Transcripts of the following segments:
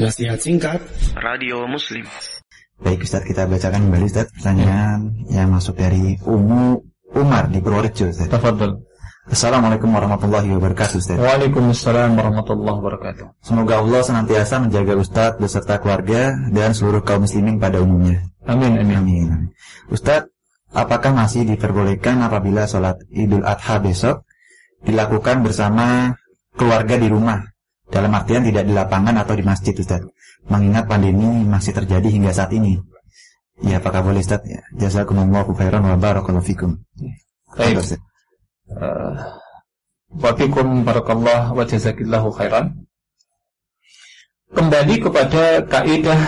Nasihat singkat Radio Muslim Baik Ustaz, kita bacakan kembali Ustaz pertanyaan yang masuk dari Umu Umar di Purworejo Ustaz. Tafadhol. Assalamualaikum warahmatullahi wabarakatuh Ustaz. Waalaikumsalam warahmatullahi wabarakatuh. Semoga Allah senantiasa menjaga Ustaz beserta keluarga dan seluruh kaum muslimin pada umumnya. Amin amin. Amin. Ustaz, apakah masih diperbolehkan apabila sholat Idul Adha besok dilakukan bersama keluarga di rumah? Dalam artian tidak di lapangan atau di masjid Ustaz. Mengingat pandemi masih terjadi hingga saat ini. Ya, apakah boleh Ustaz? Ya, jazakumullahu khairan wa barakallahu fikum. Baik. Ustaz. Uh, wa fikum barakallah wa jazakillahu khairan. Kembali kepada kaidah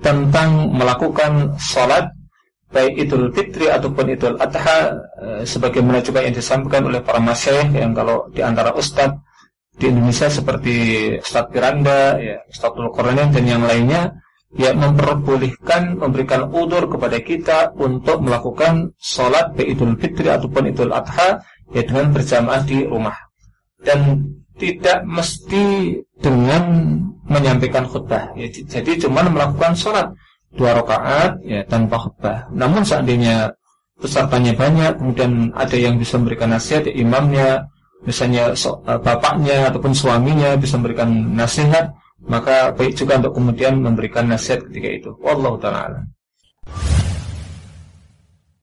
tentang melakukan salat baik Idul Fitri ataupun Idul Adha uh, sebagaimana juga yang disampaikan oleh para masyayikh yang kalau di antara ustadz di Indonesia seperti Ustadz Piranda, ya, Ustadz dan yang lainnya ya memperbolehkan memberikan udur kepada kita untuk melakukan sholat baik Idul Fitri ataupun Idul Adha ya dengan berjamaah di rumah. Dan tidak mesti dengan menyampaikan khutbah. Ya, jadi cuma melakukan sholat dua rakaat ya tanpa khutbah. Namun seandainya pesertanya banyak kemudian ada yang bisa memberikan nasihat ya, imamnya misalnya so, uh, bapaknya ataupun suaminya bisa memberikan nasihat, maka baik juga untuk kemudian memberikan nasihat ketika itu. Wallahu taala